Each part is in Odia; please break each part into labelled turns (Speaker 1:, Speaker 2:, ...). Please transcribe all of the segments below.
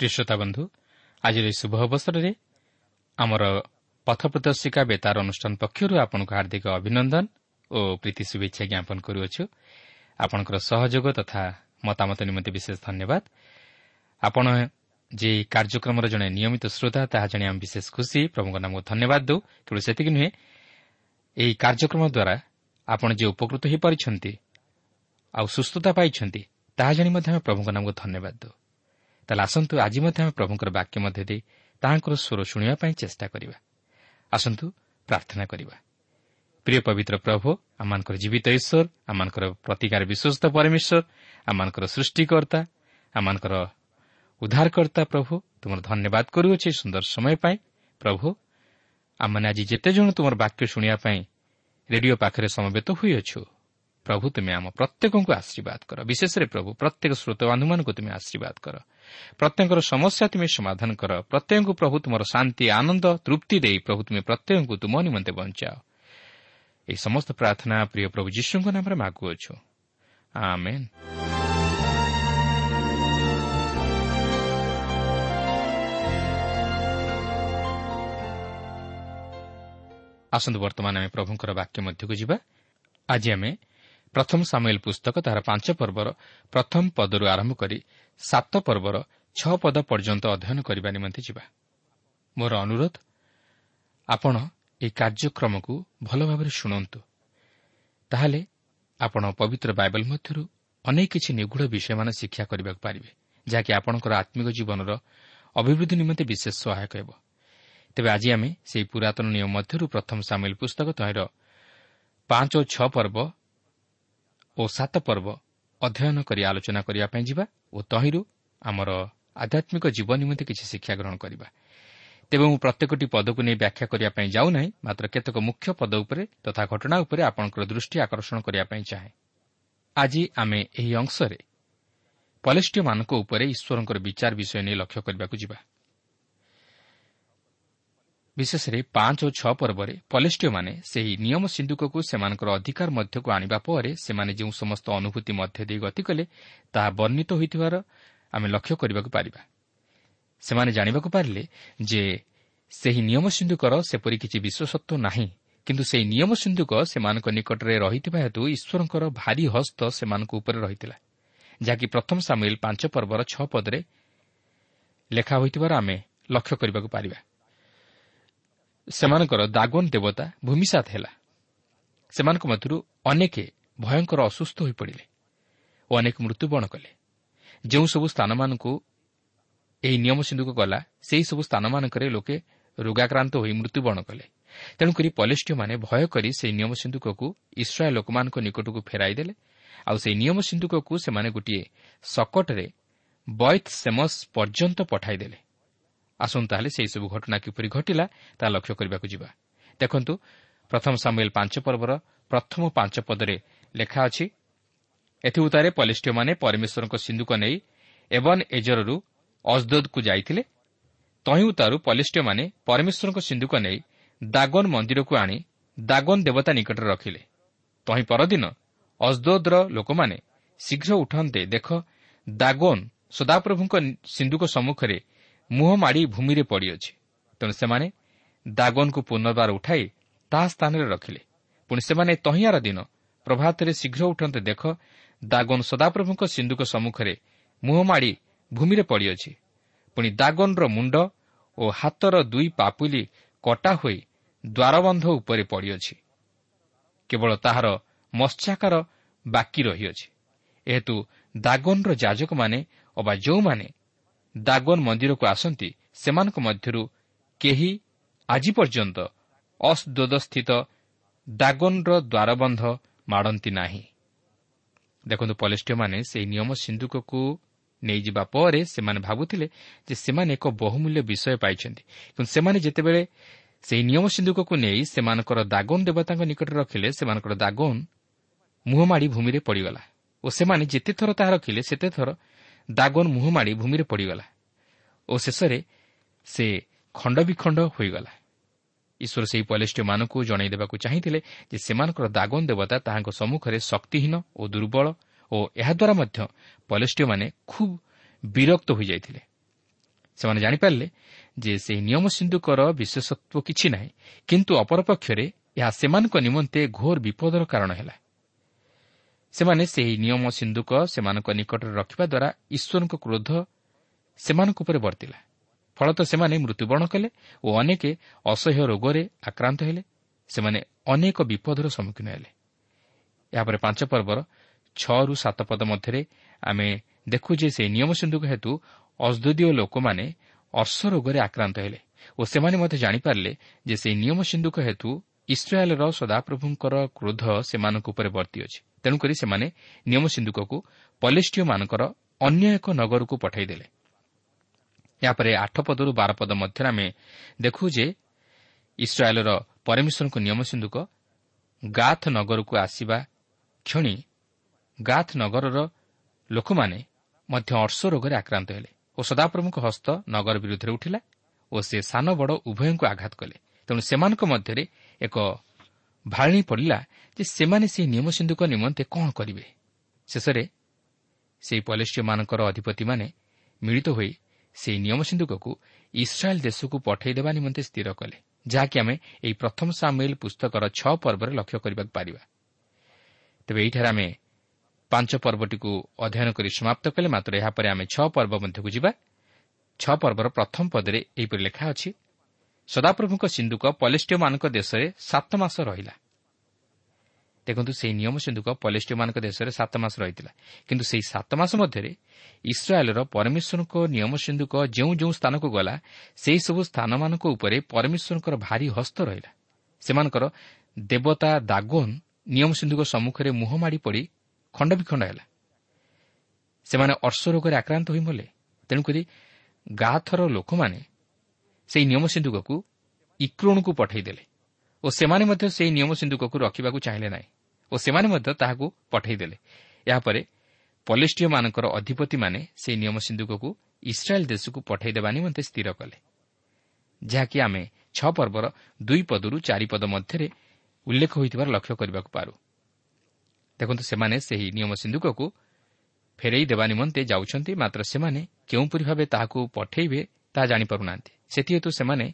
Speaker 1: ପ୍ରିୟ ଶ୍ରୋତା ବନ୍ଧୁ ଆଜିର ଏହି ଶୁଭ ଅବସରରେ ଆମର ପଥ ପ୍ରଦର୍ଶିକା ବେତାର ଅନୁଷ୍ଠାନ ପକ୍ଷରୁ ଆପଣଙ୍କୁ ହାର୍ଦ୍ଦିକ ଅଭିନନ୍ଦନ ଓ ପ୍ରୀତି ଶୁଭେଚ୍ଛା ଜ୍ଞାପନ କରୁଅଛୁ। ଆପଣଙ୍କର ସହଯୋଗ ତଥା ମତାମତ ନିମନ୍ତେ ବିଶେଷ ଧନ୍ୟବାଦ। ଆପଣ ଯେ ଏହି କାର୍ଯ୍ୟକ୍ରମର ଜଣେ ନିୟମିତ ଶ୍ରୋତା ତାହା ଜାଣି ଆମେ ବିଶେଷ ଖୁସି। ପ୍ରଭୁଙ୍କ ନାମକୁ ଧନ୍ୟବାଦ ଦେଉ। କେବଳ ସେତିକି ନୁହେଁ ଏହି କାର୍ଯ୍ୟକ୍ରମ ଦ୍ୱାରା ଆପଣ ଯେ ଉପକୃତ ହୋଇପାରିଛନ୍ତି ଆଉ ସୁସ୍ଥତା ପାଇଛନ୍ତି ତାହା ଜାଣି ମଧ୍ୟ ଆମେ ପ୍ରଭୁଙ୍କ ନାମକୁ ଧନ୍ୟବାଦ ଦେଉ। ତାହେଲେ ଆସନ୍ତୁ ଆଜି ମଧ୍ୟ ଆମେ ପ୍ରଭୁଙ୍କର ବାକ୍ୟ ମଧ୍ୟ ଦେଇ ତାହାଙ୍କର ସ୍ୱର ଶୁଣିବା ପାଇଁ ଚେଷ୍ଟା କରିବା। ଆସନ୍ତୁ ପ୍ରାର୍ଥନା କରିବା। ପ୍ରିୟ ପବିତ୍ର ପ୍ରଭୁ ଆମମାନଙ୍କର ଜୀବିତ ଈଶ୍ୱର ଆମମାନଙ୍କର ପ୍ରତିକାର ବିଶ୍ୱସ୍ତ ପରମେଶ୍ୱର ଆମମାନଙ୍କର ସୃଷ୍ଟିକର୍ତ୍ତା ଆମମାନଙ୍କର ଉଦ୍ଧାରକର୍ତ୍ତା ପ୍ରଭୁ ତୁମର ଧନ୍ୟବାଦ କରୁଅଛି ଏହି ସୁନ୍ଦର ସମୟ ପାଇଁ। ପ୍ରଭୁ ଆମମାନେ ଆଜି ଯେତେ ଜଣ ତୁମର ବାକ୍ୟ ଶୁଣିବା ପାଇଁ ରେଡିଓ ପାଖରେ ସମବେତ ହୋଇଅଛୁ। ପ୍ରଭୁ ତୁମେ ଆମ ପ୍ରତ୍ୟେକଙ୍କୁ ଆଶୀର୍ବାଦ କର। ବିଶେଷରେ ପ୍ରଭୁ ପ୍ରତ୍ୟେକ ଶ୍ରୋତବନ୍ଧୁମାନଙ୍କୁ ତୁମେ ଆଶୀର୍ବାଦ କର। ପ୍ରତ୍ୟେକଙ୍କର ସମସ୍ୟା ତୁମେ ସମାଧାନ କର। ପ୍ରତ୍ୟେକଙ୍କୁ ପ୍ରଭୁ ତୁମର ଶାନ୍ତି ଆନନ୍ଦ ତୃପ୍ତି ଦେଇ ପ୍ରଭୁ ତୁମେ ପ୍ରତ୍ୟେକଙ୍କୁ ତୁମ ନିମନ୍ତେ ବଞ୍ଚାଅ। ଏହି ସମସ୍ତ ପ୍ରାର୍ଥନା ପ୍ରିୟ ପ୍ରଭୁ ଯୀଶୁଙ୍କ ନାମରେ ମାଗୁଅଛୁ। ଆସନ୍ତୁ ବର୍ତ୍ତମାନ ଆମେ ପ୍ରଭୁଙ୍କର ବାକ୍ୟ ମଧ୍ୟକୁ ଯିବା। ଆଜି ଆମେ ପ୍ରଥମ ସାମୁଏଲ ପୁସ୍ତକ ତାହାର ପାଞ୍ଚ ପର୍ବର ପ୍ରଥମ ପଦରୁ ଆରମ୍ଭ କରି ସାତ ପର୍ବର ଛଅ ପଦ ପର୍ଯ୍ୟନ୍ତ ଅଧ୍ୟୟନ କରିବା ନିମନ୍ତେ ଯିବା। ମୋର ଅନୁରୋଧ ଆପଣ ଏହି କାର୍ଯ୍ୟକ୍ରମକୁ ଭଲ ଭାବରେ ଶୁଣନ୍ତୁ। ତାହେଲେ ଆପଣ ପବିତ୍ର ବାଇବଲ ମଧ୍ୟରୁ ଅନେକ କିଛି ନିଗୁଢ଼ ବିଷୟମାନ ଶିକ୍ଷା କରିବାକୁ ପାରିବେ ଯାହାକି ଆପଣଙ୍କର ଆତ୍ମିକ ଜୀବନର ଅଭିବୃଦ୍ଧି ନିମନ୍ତେ ବିଶେଷ ସହାୟକ ହେବ। ତେବେ ଆଜି ଆମେ ସେହି ପୁରାତନ ନିୟମ ମଧ୍ୟରୁ ପ୍ରଥମ ସାମିଲ ପୁସ୍ତକ ତହିଁର ପାଞ୍ଚ ଓ ଛଅ ପର୍ବ ଓ ସାତ ପର୍ବ ଅଧ୍ୟୟନ କରି ଆଲୋଚନା କରିବା ପାଇଁ ଯିବା ଓ ତହିଁରୁ ଆମର ଆଧ୍ୟାତ୍ମିକ ଜୀବନ ନିମନ୍ତେ କିଛି ଶିକ୍ଷା ଗ୍ରହଣ କରିବା। ତେବେ ମୁଁ ପ୍ରତ୍ୟେକଟି ପଦକୁ ନେଇ ବ୍ୟାଖ୍ୟା କରିବା ପାଇଁ ଯାଉନାହିଁ ମାତ୍ର କେତେକ ମୁଖ୍ୟ ପଦ ଉପରେ ତଥା ଘଟଣା ଉପରେ ଆପଣଙ୍କର ଦୃଷ୍ଟି ଆକର୍ଷଣ କରିବା ପାଇଁ ଚାହେଁ। ଆଜି ଆମେ ଏହି ଅଂଶରେ ପଲେଷ୍ଟିୟମାନଙ୍କ ଉପରେ ଈଶ୍ୱରଙ୍କର ବିଚାର ବିଷୟ ନେଇ ଲକ୍ଷ୍ୟ କରିବାକୁ ଯିବା। ବିଶେଷରେ ପାଞ୍ଚ ଓ ଛଅ ପର୍ବରେ ପଲେଷ୍ଟିୟମାନେ ସେହି ନିୟମ ସିନ୍ଧୁକକୁ ସେମାନଙ୍କର ଅଧିକାର ମଧ୍ୟକୁ ଆଣିବା ପରେ ସେମାନେ ଯେଉଁ ସମସ୍ତ ଅନୁଭୂତି ମଧ୍ୟ ଦେଇ ଗତି କଲେ ତାହା ବର୍ଣ୍ଣିତ ହୋଇଥିବାର ଆମେ ଲକ୍ଷ୍ୟ କରିବାକୁ ପାରିବା। ସେମାନେ ଜାଣିବାକୁ ପାରିଲେ ଯେ ସେହି ନିୟମ ସିନ୍ଧୁକର ସେପରି କିଛି ବିଶ୍ୱସତ୍ୱ ନାହିଁ କିନ୍ତୁ ସେହି ନିୟମ ସିନ୍ଧୁକ ସେମାନଙ୍କ ନିକଟରେ ରହିଥିବା ହେତୁ ଈଶ୍ୱରଙ୍କର ଭାରି ହସ୍ତ ସେମାନଙ୍କ ଉପରେ ରହିଥିଲା ଯାହାକି ପ୍ରଥମ ସାମିଲ ପାଞ୍ଚ ପର୍ବର ଛଅ ପଦରେ ଲେଖା ହୋଇଥିବାର ଆମେ ଲକ୍ଷ୍ୟ କରିବାକୁ ପାରିବା। ସେମାନଙ୍କର ଦାଗୋନ ଦେବତା ଭୂମିସାତ ହେଲା। ସେମାନଙ୍କ ମଧ୍ୟରୁ ଅନେକ ଭୟଙ୍କର ଅସୁସ୍ଥ ହୋଇପଡ଼ିଲେ ଓ ଅନେକ ମୃତ୍ୟୁବରଣ କଲେ। ଯେଉଁ ସବୁ ସ୍ଥାନମାନଙ୍କୁ ଏହି ନିୟମ ସିନ୍ଧୁକ ଗଲା ସେହିସବୁ ସ୍ଥାନମାନଙ୍କରେ ଲୋକେ ରୋଗାକ୍ରାନ୍ତ ହୋଇ ମୃତ୍ୟୁବରଣ କଲେ। ତେଣୁକରି ପଲିଷ୍ଟିୟମାନେ ଭୟ କରି ସେହି ନିୟମ ସିନ୍ଧୁକକୁ ଇସ୍ରାଏଲ୍ ଲୋକମାନଙ୍କ ନିକଟକୁ ଫେରାଇ ଦେଲେ ଆଉ ସେହି ନିୟମ ସିନ୍ଧୁକକୁ ସେମାନେ ଗୋଟିଏ ସକଟରେ ବୈତ୍ ସେମସ୍ ପର୍ଯ୍ୟନ୍ତ ପଠାଇଦେଲେ ଆସନ୍ତୁ ତାହେଲେ ସେହିସବୁ ଘଟଣା କିପରି ଘଟିଲା ତାହା ଲକ୍ଷ୍ୟ କରିବାକୁ ଯିବା। ଦେଖନ୍ତୁ ପ୍ରଥମ ସାମୁଏଲ୍ ପାଞ୍ଚ ପର୍ବର ପ୍ରଥମ ପାଞ୍ଚ ପଦରେ ଲେଖା ଅଛି ଏଥିଉତ୍ତାରେ ପଲିଷ୍ଟିୟମାନେ ପରମେଶ୍ୱରଙ୍କ ସିନ୍ଧୁକ ନେଇ ଏବନ୍ ଏଜରରୁ ଅଜଦୋଦକୁ ଯାଇଥିଲେ। ତହିଁ ଉତ୍ତାରୁ ପଲିଷ୍ଟିୟମାନେ ପରମେଶ୍ୱରଙ୍କ ସିନ୍ଧୁକ ନେଇ ଦାଗନ ମନ୍ଦିରକୁ ଆଣି ଦାଗନ ଦେବତା ନିକଟରେ ରଖିଲେ। ତହିଁ ପରଦିନ ଅଜଦୋଦର ଲୋକମାନେ ଶୀଘ୍ର ଉଠନ୍ତେ ଦେଖ ଦାଗୋନ ସଦାପ୍ରଭୁଙ୍କ ସିନ୍ଧୁକ ସମ୍ମୁଖରେ ମୁହଁ ମାଡ଼ି ଭୂମିରେ ପଡ଼ିଅଛି। ତେଣୁ ସେମାନେ ଦାଗନକୁ ପୁନର୍ବାର ଉଠାଇ ତାହା ସ୍ଥାନରେ ରଖିଲେ। ପୁଣି ସେମାନେ ତହିଁଆର ଦିନ ପ୍ରଭାତରେ ଶୀଘ୍ର ଉଠନ୍ତେ ଦେଖ ଦାଗନ ସଦାପ୍ରଭୁଙ୍କ ସିନ୍ଧୁକ ସମ୍ମୁଖରେ ମୁହଁ ମାଡ଼ି ଭୂମିରେ ପଡ଼ିଅଛି। ପୁଣି ଦାଗନର ମୁଣ୍ଡ ଓ ହାତର ଦୁଇ ପାପୁଲି କଟା ହୋଇ ଦ୍ୱାରବନ୍ଧ ଉପରେ ପଡ଼ିଅଛି। କେବଳ ତାହାର ମତ୍ସ୍ୟାକାର ବାକି ରହିଅଛି। ଏହେତୁ ଦାଗନର ଯାଜକମାନେ ଅବା ଯେଉଁମାନେ ଦାଗନ ମନ୍ଦିରକୁ ଆସନ୍ତି ସେମାନଙ୍କ ମଧ୍ୟରୁ କେହି ଆଜି ପର୍ଯ୍ୟନ୍ତ ଅସ୍ଦୋଦସ୍ଥିତ ଦାଗନର ଦ୍ୱାରବନ୍ଧ ମାଡ଼ନ୍ତି ନାହିଁ। ଦେଖନ୍ତୁ ପଲିଷ୍ଟିୟମାନେ ସେହି ନିୟମ ସିନ୍ଧୁକକୁ ନେଇଯିବା ପରେ ସେମାନେ ଭାବୁଥିଲେ ଯେ ସେମାନେ ଏକ ବହୁମୂଲ୍ୟ ବିଷୟ ପାଇଛନ୍ତି। କିନ୍ତୁ ସେମାନେ ଯେତେବେଳେ ସେହି ନିୟମ ସିନ୍ଧୁକକୁ ନେଇ ସେମାନଙ୍କର ଦାଗନ ଦେବତାଙ୍କ ନିକଟରେ ରଖିଲେ ସେମାନଙ୍କର ଦାଗନ ମୁହଁ ମାଡ଼ି ଭୂମିରେ ପଡ଼ିଗଲା। ଓ ସେମାନେ ଯେତେଥର ତାହା ରଖିଲେ ସେତେଥର ଦାଗନ ମୁହଁ ମାଡ଼ି ଭୂମିରେ ପଡ଼ିଗଲା ଓ ଶେଷରେ ସେ ଖଣ୍ଡବିଖଣ୍ଡ ହୋଇଗଲା। ଈଶ୍ୱର ସେହି ପଲିଷ୍ଟିମାନଙ୍କୁ ଜଣାଇ ଦେବାକୁ ଚାହିଁଥିଲେ ଯେ ସେମାନଙ୍କର ଦାଗନ ଦେବତା ତାହାଙ୍କ ସମ୍ମୁଖରେ ଶକ୍ତିହୀନ ଓ ଦୁର୍ବଳ ଓ ଏହାଦ୍ୱାରା ମଧ୍ୟ ପଲିଷ୍ଟିୟମାନେ ଖୁବ୍ ବିରକ୍ତ ହୋଇଯାଇଥିଲେ। ସେମାନେ ଜାଣିପାରିଲେ ଯେ ସେହି ନିୟମ ସିନ୍ଧୁକର ବିଶେଷତ୍ୱ କିଛି ନାହିଁ କିନ୍ତୁ ଅପରପକ୍ଷରେ ଏହା ସେମାନଙ୍କ ନିମନ୍ତେ ଘୋର ବିପଦର କାରଣ ହେଲା। ସେମାନେ ସେହି ନିୟମ ସିନ୍ଧୁକ ସେମାନଙ୍କ ନିକଟରେ ରଖିବା ଦ୍ୱାରା ଈଶ୍ୱରଙ୍କ କ୍ରୋଧ ସେମାନଙ୍କ ଉପରେ ବର୍ତ୍ତିଲା। ଫଳତଃ ସେମାନେ ମୃତ୍ୟୁବରଣ କଲେ ଓ ଅନେକ ଅସହ୍ୟ ରୋଗରେ ଆକ୍ରାନ୍ତ ହେଲେ। ସେମାନେ ଅନେକ ବିପଦର ସମ୍ମୁଖୀନ ହେଲେ। ଏହାପରେ ପାଞ୍ଚ ପର୍ବର ଛଅରୁ ସାତ ପଦ ମଧ୍ୟରେ ଆମେ ଦେଖୁ ଯେ ସେହି ନିୟମ ସିନ୍ଧୁକ ହେତୁ ଅଜଦୁଦୀୟ ଲୋକମାନେ ଅର୍ଶ ରୋଗରେ ଆକ୍ରାନ୍ତ ହେଲେ ଓ ସେମାନେ ମଧ୍ୟ ଜାଣିପାରିଲେ ଯେ ସେହି ନିୟମ ସିନ୍ଧୁକ ହେତୁ ଇସ୍ରାଏଲ୍ର ସଦାପ୍ରଭୁଙ୍କର କ୍ରୋଧ ସେମାନଙ୍କ ଉପରେ ବର୍ତ୍ତି ଅଛି। ତେଣୁକରି ସେମାନେ ନିୟମ ସିନ୍ଧୁକକୁ ପଲିଷ୍ଟିୟମାନଙ୍କର ଅନ୍ୟ ଏକ ନଗରକୁ ପଠାଇଦେଲେ। ଏହାପରେ ଆଠ ପଦରୁ ବାର ପଦ ମଧ୍ୟରେ ଆମେ ଦେଖୁ ଯେ ଇସ୍ରାଏଲ୍ର ପରମେଶ୍ୱରଙ୍କ ନିୟମ ସିନ୍ଧୁକ ଗାଥ ନଗରକୁ ଆସିବା କ୍ଷଣି ଗାଥ ନଗରର ଲୋକମାନେ ମଧ୍ୟ ଅର୍ଶ ରୋଗରେ ଆକ୍ରାନ୍ତ ହେଲେ ଓ ସଦାପ୍ରଭୁଙ୍କ ହସ୍ତ ନଗର ବିରୁଦ୍ଧରେ ଉଠିଲା ଓ ସେ ସାନ ବଡ଼ ଉଭୟଙ୍କୁ ଆଘାତ କଲେ। ତେଣୁ ସେମାନଙ୍କ ମଧ୍ୟରେ ଏକ ଭାଳଣୀ ପଡ଼ିଲା ଯେ ସେମାନେ ସେହି ନିୟମ ସିନ୍ଧୁକ ନିମନ୍ତେ କ'ଣ କରିବେ? ଶେଷରେ ସେହି ପଲିଷ୍ଟିୟମାନଙ୍କର ଅଧିପତିମାନେ ମିଳିତ ହୋଇ ସେହି ନିୟମ ସିନ୍ଧୁକକୁ ଇସ୍ରାଏଲ୍ ଦେଶକୁ ପଠାଇ ଦେବା ନିମନ୍ତେ ସ୍ଥିର କଲେ ଯାହାକି ଆମେ ଏହି ପ୍ରଥମ ସାମିଲ ପୁସ୍ତକର ଛଅ ପର୍ବରେ ଲକ୍ଷ୍ୟ କରିବାକୁ ପାରିବା। ତେବେ ଏହିଠାରେ ଆମେ ପାଞ୍ଚ ପର୍ବଟିକୁ ଅଧ୍ୟୟନ କରି ସମାପ୍ତ କଲେ ମାତ୍ର ଏହାପରେ ଆମେ ଛଅ ପର୍ବ ମଧ୍ୟକୁ ଯିବା। ଛଅ ପର୍ବର ପ୍ରଥମ ପଦରେ ଏହିପରି ଲେଖା ଅଛି ସଦାପ୍ରଭୁଙ୍କ ସିନ୍ଧୁକ ପଲିଷ୍ଟିୟମାନଙ୍କ ଦେଶରେ ସାତ ମାସ ରହିଲା। ଦେଖନ୍ତୁ ସେହି ନିୟମ ସିନ୍ଧୁକ ପଲିଷ୍ଟିୟମାନଙ୍କ ଦେଶରେ ସାତ ମାସ ରହିଥିଲା। କିନ୍ତୁ ସେହି ସାତ ମାସ ମଧ୍ୟରେ ଇସ୍ରାଏଲ୍ର ପରମେଶ୍ୱରଙ୍କ ନିୟମ ସିନ୍ଧୁକ ଯେଉଁ ଯେଉଁ ସ୍ଥାନକୁ ଗଲା ସେହିସବୁ ସ୍ଥାନମାନଙ୍କ ଉପରେ ପରମେଶ୍ୱରଙ୍କର ଭାରି ହସ୍ତ ରହିଲା। ସେମାନଙ୍କର ଦେବତା ଦାଗୋନ୍ ନିୟମ ସିନ୍ଧୁକ ସମ୍ମୁଖରେ ମୁହଁ ମାଡ଼ି ପଡ଼ି ଖଣ୍ଡବିଖଣ୍ଡ ହେଲା। ସେମାନେ ଅର୍ଶ ରୋଗରେ ଆକ୍ରାନ୍ତ ହୋଇ ମଲେ। ତେଣୁକରି ଗାଥର ଲୋକମାନେ ସେହି ନିୟମ ସିନ୍ଧୁକକୁ ଇକ୍ରୋଣକୁ ପଠାଇଦେଲେ ଓ ସେମାନେ ମଧ୍ୟ ସେହି ନିୟମ ସିନ୍ଧୁକକୁ ରଖିବାକୁ ଚାହିଁଲେ ନାହିଁ ଓ ସେମାନେ ମଧ୍ୟ ତାହାକୁ ପଠାଇଦେଲେ। ଏହାପରେ ପଲିଷ୍ଟିୟମାନଙ୍କର ଅଧିପତିମାନେ ସେହି ନିୟମ ସିନ୍ଧୁକକୁ ଇସ୍ରାଏଲ୍ ଦେଶକୁ ପଠାଇଦେବା ନିମନ୍ତେ ସ୍ଥିର କଲେ। ଯାହାକି ଆମେ ଛଅ ପର୍ବର ଦୁଇ ପଦରୁ ଚାରି ପଦ ମଧ୍ୟରେ ଉଲ୍ଲେଖ ହୋଇଥିବାର ଲକ୍ଷ୍ୟ କରିବାକୁ ପାରୁ। ଦେଖନ୍ତୁ ସେମାନେ ସେହି ନିୟମ ସିନ୍ଧୁକକୁ ଫେରାଇ ଦେବା ନିମନ୍ତେ ଯାଉଛନ୍ତି ମାତ୍ର ସେମାନେ କେଉଁପରି ଭାବେ ତାହାକୁ ପଠାଇବେ ତାହା ଜାଣିପାରୁନାହାନ୍ତି। ସେଥିହେତୁ ସେମାନେ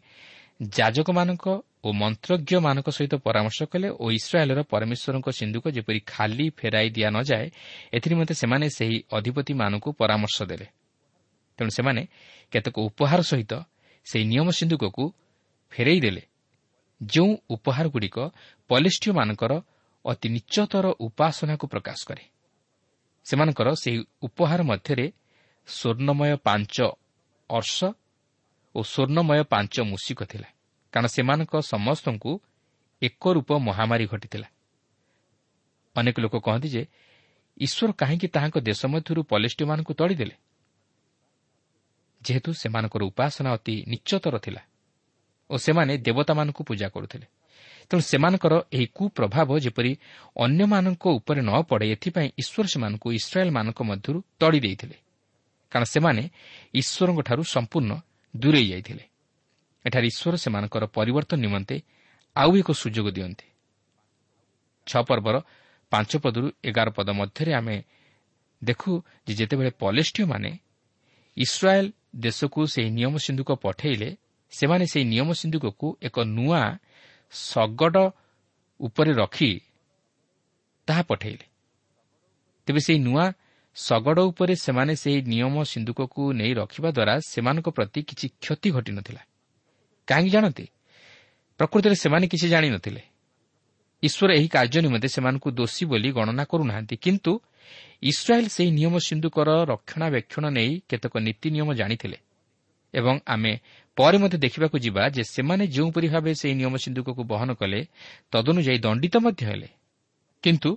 Speaker 1: ଯାଜକମାନଙ୍କ ଓ ମନ୍ତ୍ରଜ୍ଞମାନଙ୍କ ସହିତ ପରାମର୍ଶ କଲେ ଓ ଇସ୍ରାଏଲ୍ର ପରମେଶ୍ୱରଙ୍କ ସିନ୍ଧୁକ ଯେପରି ଖାଲି ଫେରାଇ ଦିଆ ନ ଯାଏ ଏଥିନିମନ୍ତେ ସେମାନେ ସେହି ଅଧିପତିମାନଙ୍କୁ ପରାମର୍ଶ ଦେଲେ। ତେଣୁ ସେମାନେ କେତେକ ଉପହାର ସହିତ ସେହି ନିୟମ ସିନ୍ଧୁକକୁ ଫେରାଇ ଦେଲେ ଯେଉଁ ଉପହାରଗୁଡ଼ିକ ପଲିଷ୍ଟିୟମାନଙ୍କର ଅତି ନିଚତର ଉପାସନାକୁ ପ୍ରକାଶ କରେ। ସେମାନଙ୍କର ସେହି ଉପହାର ମଧ୍ୟରେ ସ୍ୱର୍ଣ୍ଣମୟ ପାଞ୍ଚ ଅର୍ଷ ଓ ସ୍ୱର୍ଣ୍ଣମୟ ପାଞ୍ଚ ମୂଷିକ ଥିଲା କାରଣ ସେମାନଙ୍କ ସମସ୍ତଙ୍କୁ ଏକ ରୂପ ମହାମାରୀ ଘଟିଥିଲା। ଅନେକ ଲୋକ କହନ୍ତି ଯେ ଈଶ୍ୱର କାହିଁକି ତାହାଙ୍କ ଦେଶ ମଧ୍ୟରୁ ପଲିଷ୍ଟିମାନଙ୍କୁ ତଳିଦେଲେ ଯେହେତୁ ସେମାନଙ୍କର ଉପାସନା ଅତି ନିଶ୍ଚତର ଥିଲା ଓ ସେମାନେ ଦେବତାମାନଙ୍କୁ ପୂଜା କରୁଥିଲେ ତେଣୁ ସେମାନଙ୍କର ଏହି କୁପ୍ରଭାବ ଯେପରି ଅନ୍ୟମାନଙ୍କ ଉପରେ ନ ପଡ଼େ ଏଥିପାଇଁ ଈଶ୍ୱର ସେମାନଙ୍କୁ ଇସ୍ରାଏଲ୍ମାନଙ୍କ ମଧ୍ୟରୁ ତଡ଼ି ଦେଇଥିଲେ କାରଣ ସେମାନେ ଈଶ୍ୱରଙ୍କଠାରୁ ସମ୍ପୂର୍ଣ୍ଣ ଦୂରେଇ ଯାଇଥିଲେ। ଏଠାରେ ଈଶ୍ୱର ସେମାନଙ୍କର ପରିବର୍ତ୍ତନ ନିମନ୍ତେ ଆଉ ଏକ ସୁଯୋଗ ଦିଅନ୍ତି। ଛଅ ପର୍ବର ପାଞ୍ଚ ପଦରୁ ଏଗାର ପଦ ମଧ୍ୟରେ ଆମେ ଦେଖୁ ଯେ ଯେତେବେଳେ ପଲେଷ୍ଟିୟମାନେ ଇସ୍ରାଏଲ୍ ଦେଶକୁ ସେହି ନିୟମ ସିନ୍ଧୁକ ପଠାଇଲେ ସେମାନେ ସେହି ନିୟମ ସିନ୍ଧୁକକୁ ଏକ ନୂଆ ଶଗଡ଼ ଉପରେ ରଖି ତାହା ପଠାଇଲେ। ତେବେ ସେହି ନୂଆ ଶଗଡ଼ ଉପରେ ସେମାନେ ସେହି ନିୟମ ସିନ୍ଧୁକକୁ ନେଇ ରଖିବା ଦ୍ୱାରା ସେମାନଙ୍କ ପ୍ରତି କିଛି କ୍ଷତି ଘଟିନଥିଲା। କାହିଁକି ଜାଣନ୍ତି? ପ୍ରକୃତରେ ସେମାନେ କିଛି ଜାଣିନଥିଲେ ଈଶ୍ୱର ଏହି କାର୍ଯ୍ୟ ନିମନ୍ତେ ସେମାନଙ୍କୁ ଦୋଷୀ ବୋଲି ଗଣନା କରୁନାହାନ୍ତି। କିନ୍ତୁ ଇସ୍ରାଏଲ୍ ସେହି ନିୟମ ସିନ୍ଧୁକର ରକ୍ଷଣାବେକ୍ଷଣ ନେଇ କେତେକ ନୀତି ନିୟମ ଜାଣିଥିଲେ। ଏବଂ ଆମେ ପରେ ମଧ୍ୟ ଦେଖିବାକୁ ଯିବା ଯେ ସେମାନେ ଯେଉଁପରି ଭାବେ ସେହି ନିୟମ ସିନ୍ଧୁକକୁ ବହନ କଲେ ତଦନୁଯାୟୀ ଦଣ୍ଡିତ ମଧ୍ୟ ହେଲେ। କିନ୍ତୁ